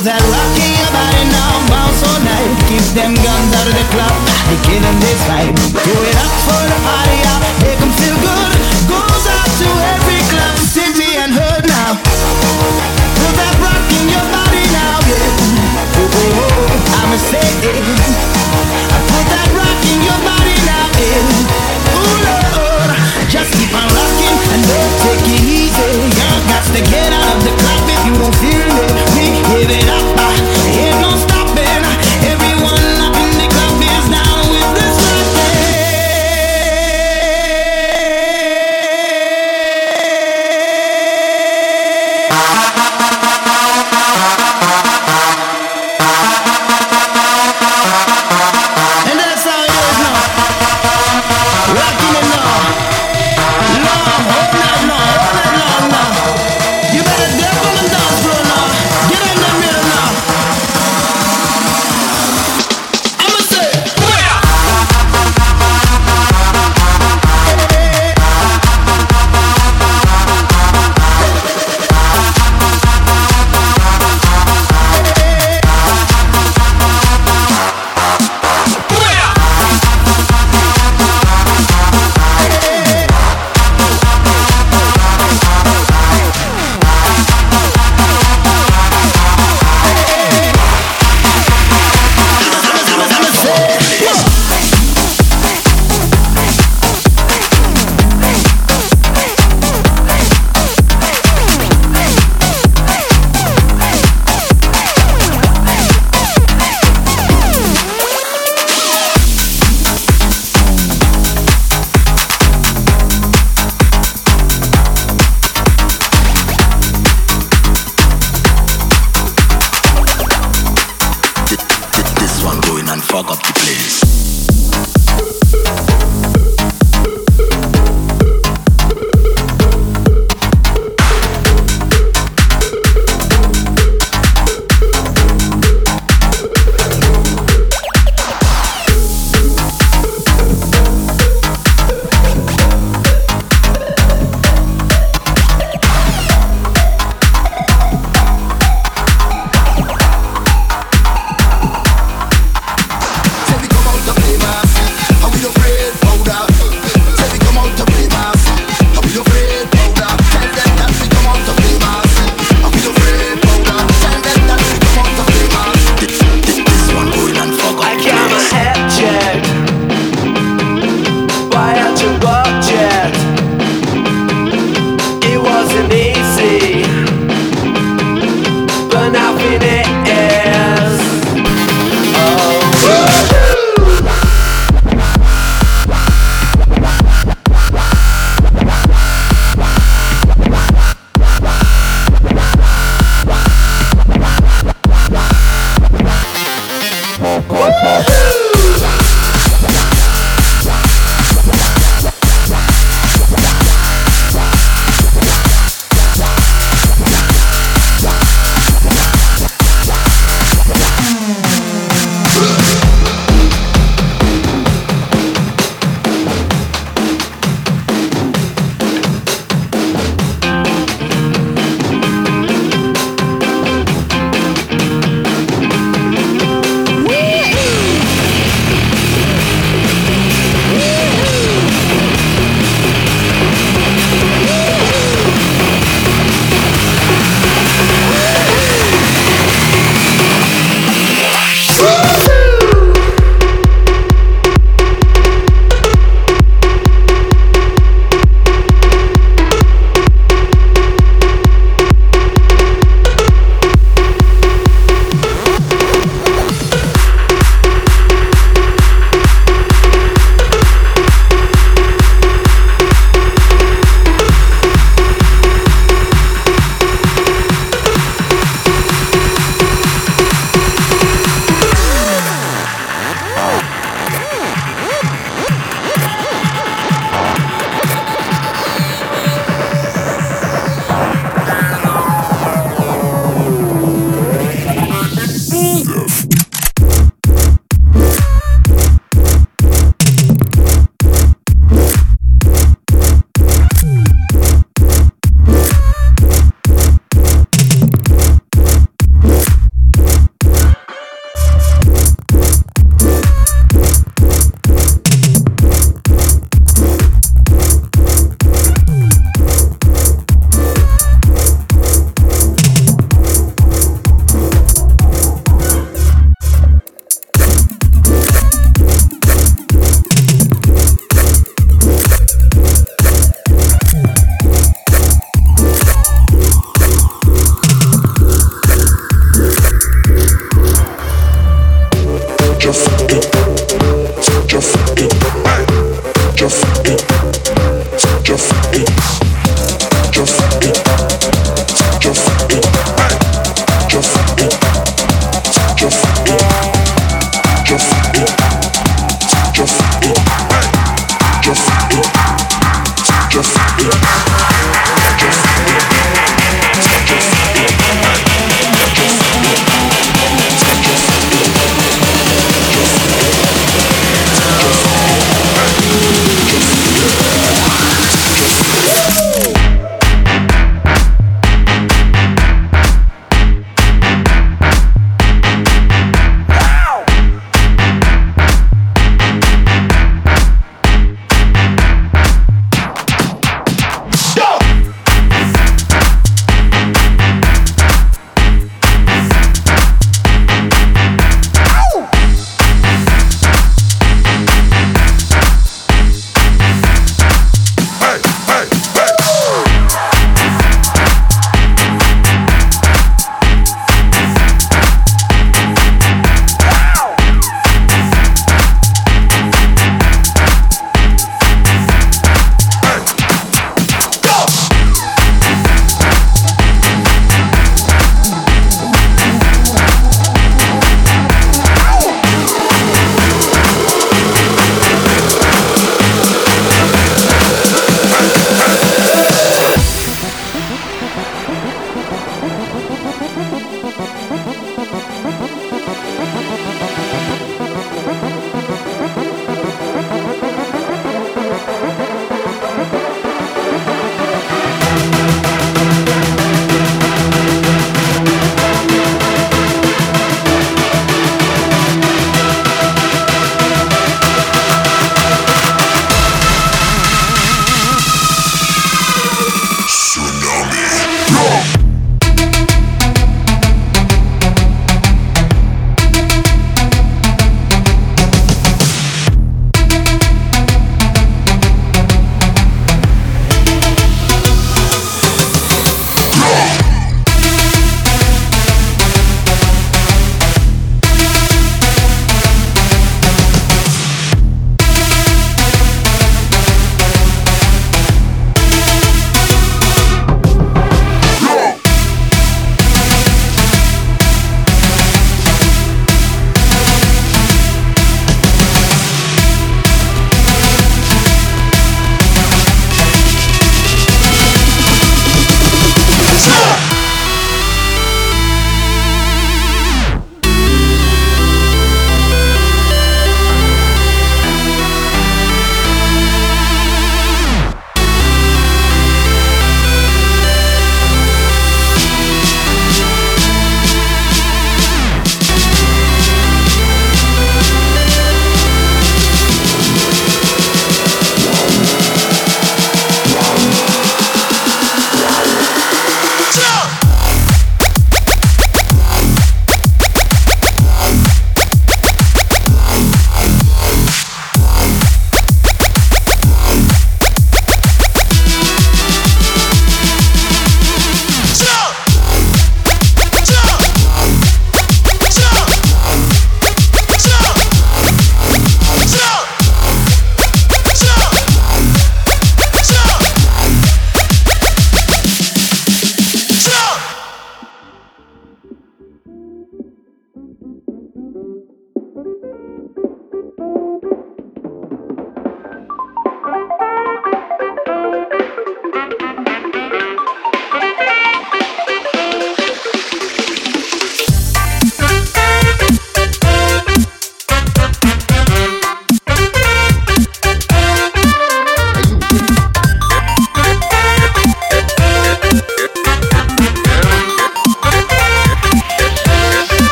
Put that rock in your body now, bounce all night. Keep them guns out of the club, they killing this vibe. Do it up for the party out, make them feel good. Goes out to every club, city and hood now. Put that rock in your body now, yeah. Oh, oh, oh, I'ma say it. I put that rock in your body now, yeah. Ooh, Lord, just keep on rocking and don't take it easy. You got to get out of the club if you don't feel it. We give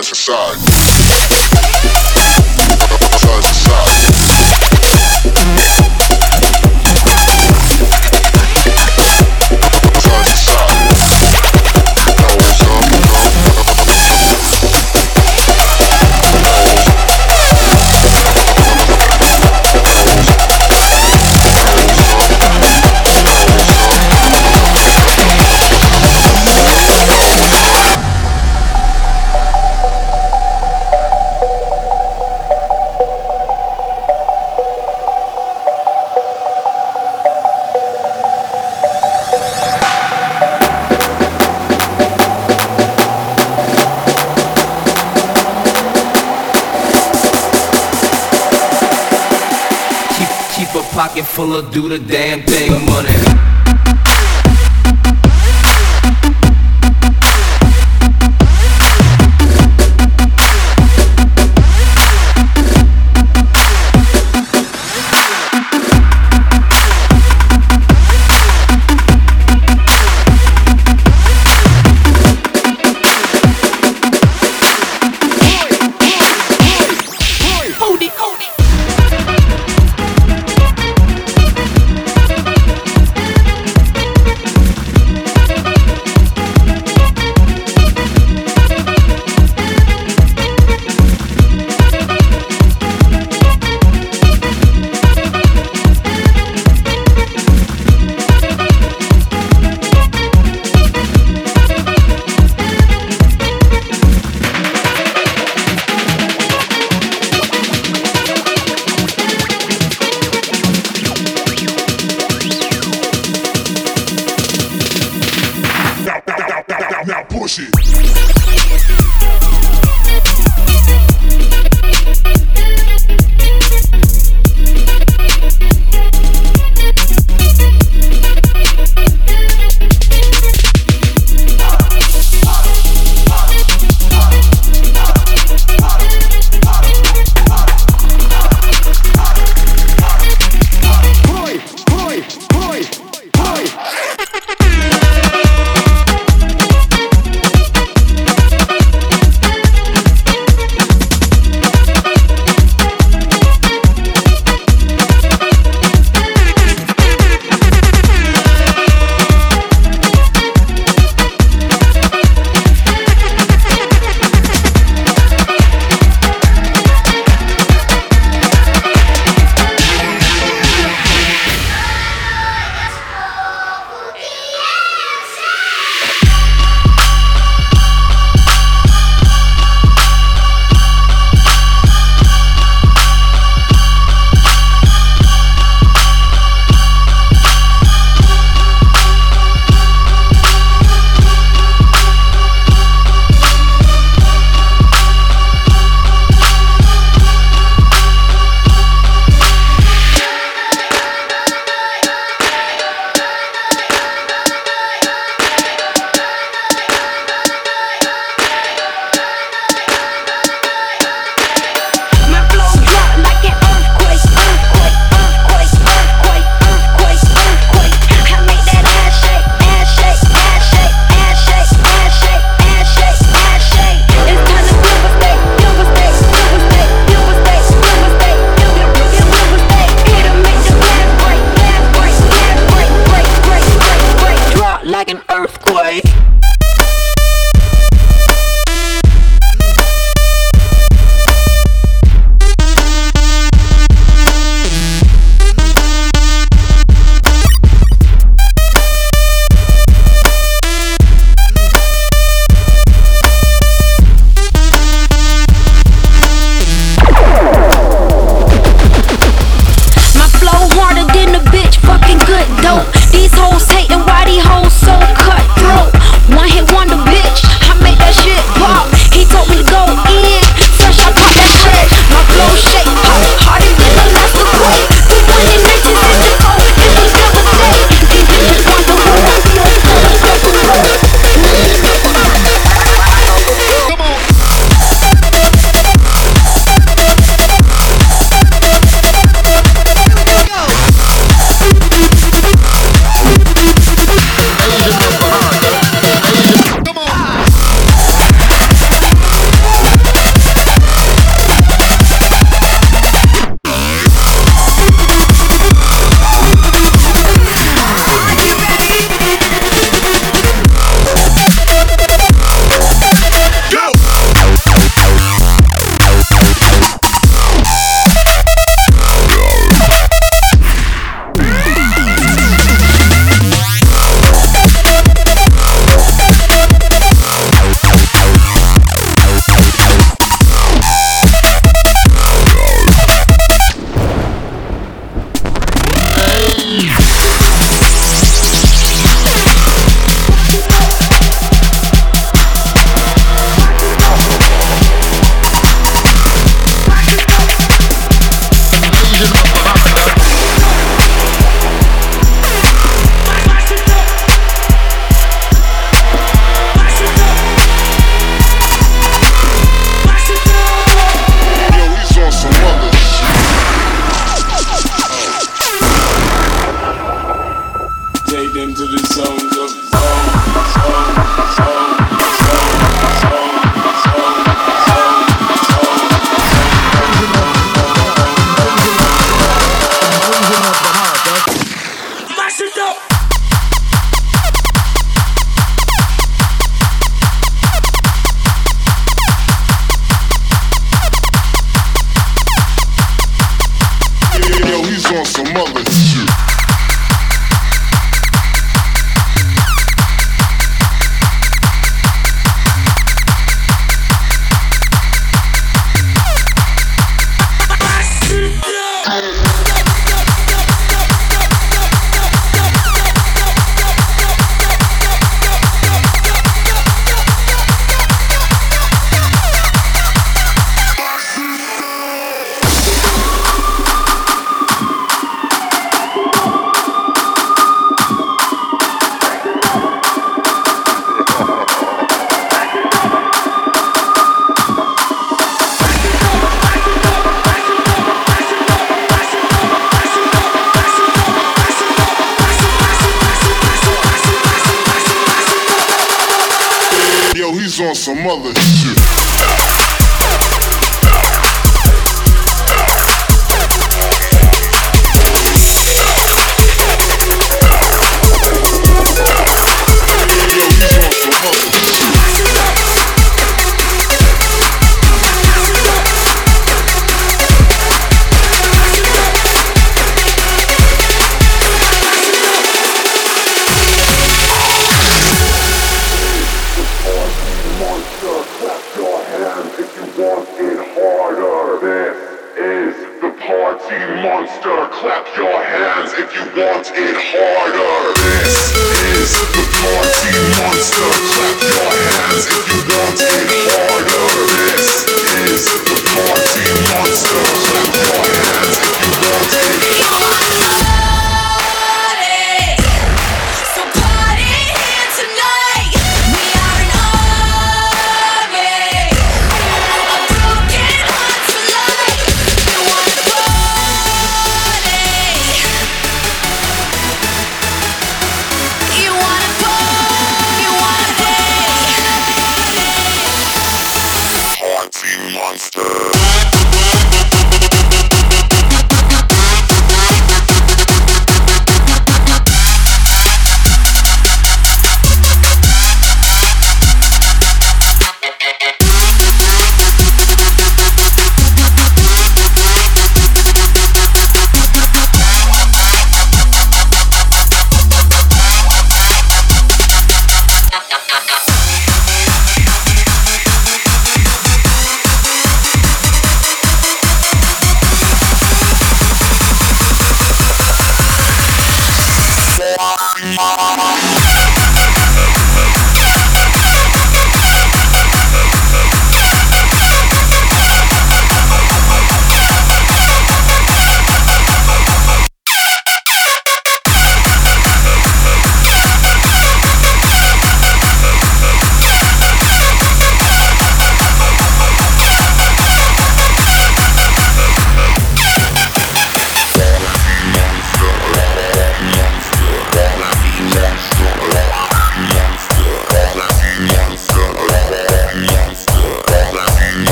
up, do the damn thing money. Hold it,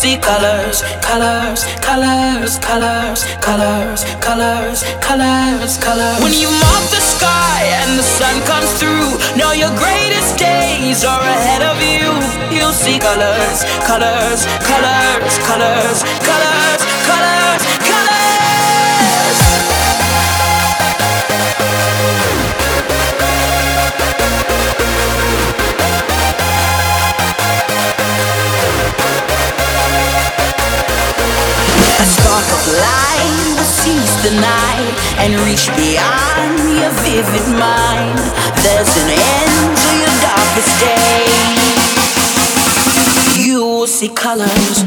see colors, colors, colors, colors, colors, colors, colors, colors. When you mop the sky and the sun comes through, know your greatest days are ahead of you. You'll see colors, colors, colors, colors, colors. The night and reach beyond your vivid mind. There's an end to your darkest. You see colors.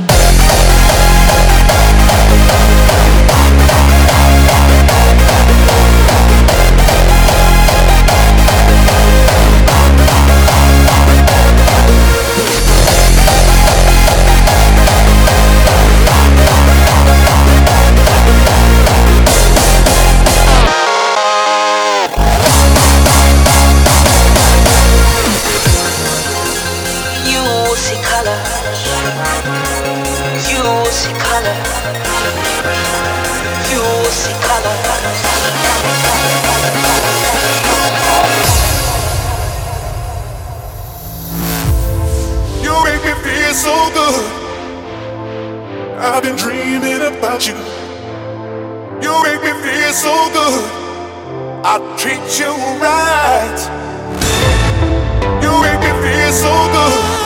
Make me feel so good. I treat you right. You make me feel so good.